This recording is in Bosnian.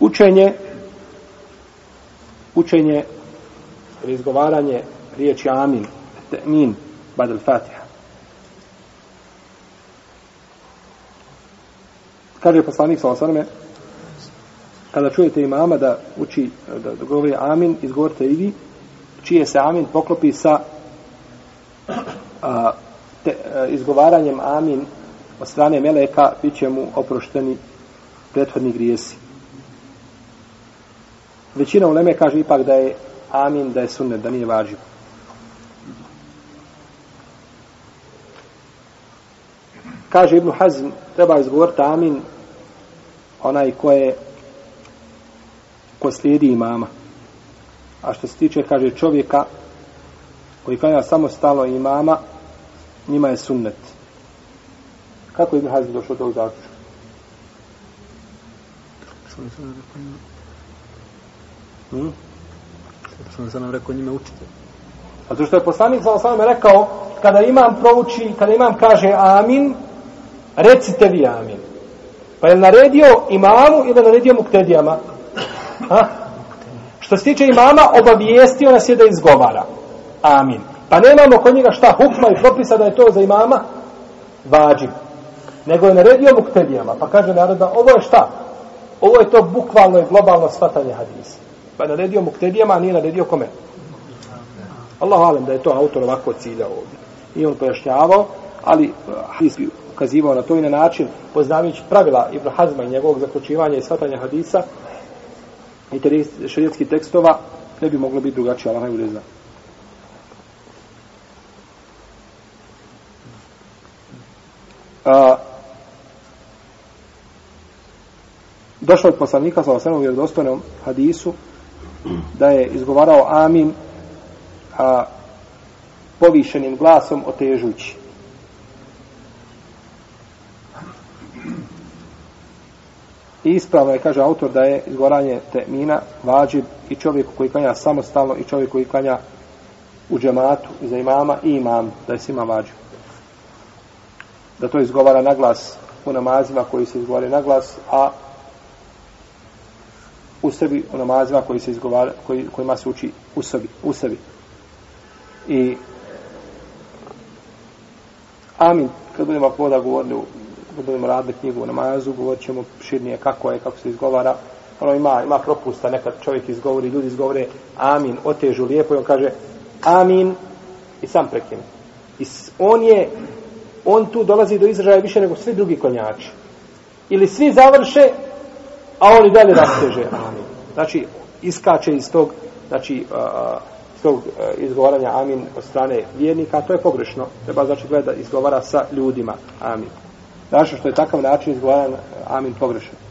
Učenje učenje ili izgovaranje riječi amin, te'min, bad al-fatiha. Kaže poslanik sa osvrme, kada čujete imama da uči, da, da govori amin, izgovorite i vi, čije se amin poklopi sa a, te, a, izgovaranjem amin od strane meleka, bit će mu oprošteni prethodni grijesi. Većina uleme kaže ipak da je amin, da je sunnet, da nije važiv. Kaže Ibnu Hazm, treba izgovoriti amin onaj ko je ko slijedi imama. A što se tiče, kaže čovjeka koji klanja samostalno imama, njima je sunnet. Kako je Ibn Hazm došao do ovog zaključka? Hmm? Što sam nam rekao njime učite. to što je poslanik sa osam rekao, kada imam prouči, kada imam kaže amin, recite vi amin. Pa je naredio imamu ili naredio muktedijama? Ha? Što se tiče imama, obavijestio nas je da izgovara. Amin. Pa nemamo kod njega šta hukma i propisa da je to za imama vađib. Nego je naredio muktedijama. Pa kaže naroda, ovo je šta? Ovo je to bukvalno i globalno shvatanje hadisa. Pa je naredio muktedijama, a nije naredio kome? Allah alem da je to autor ovako cilja ovdje. I on pojašnjavao, ali eh, hadis bi ukazivao na to i na način, poznavajući pravila Ibn Hazma i njegovog zaključivanja i shvatanja hadisa, i te šarijetskih tekstova, ne bi moglo biti drugačije, Allah najbolje zna. A, došlo od poslanika sa osnovnom vjerodostojnom hadisu da je izgovarao amin a, povišenim glasom otežući. I ispravno je, kaže autor, da je izgovaranje temina vađib i čovjek koji klanja samostalno i čovjek koji klanja u džematu za imama i imam, da je svima vađib. Da to izgovara na glas u namazima koji se izgovara na glas, a u sebi u namazima koji se izgovara, koji, kojima se uči u sebi. U sebi. I amin, kad budemo poda govorili kad budemo radili knjigu u namazu, govorit ćemo širnije kako je, kako se izgovara. Ono ima, ima propusta, nekad čovjek izgovori, ljudi izgovore amin, otežu lijepo i on kaže amin i sam prekine. I on je, on tu dolazi do izražaja više nego svi drugi konjači. Ili svi završe, a on i dalje rasteže amin. Znači, iskače iz tog, znači, uh, iz tog uh, izgovaranja amin od strane vjernika, to je pogrešno. Treba znači gleda izgovara sa ljudima amin. Znači što je takav način izgovaran e, amin pogrešan.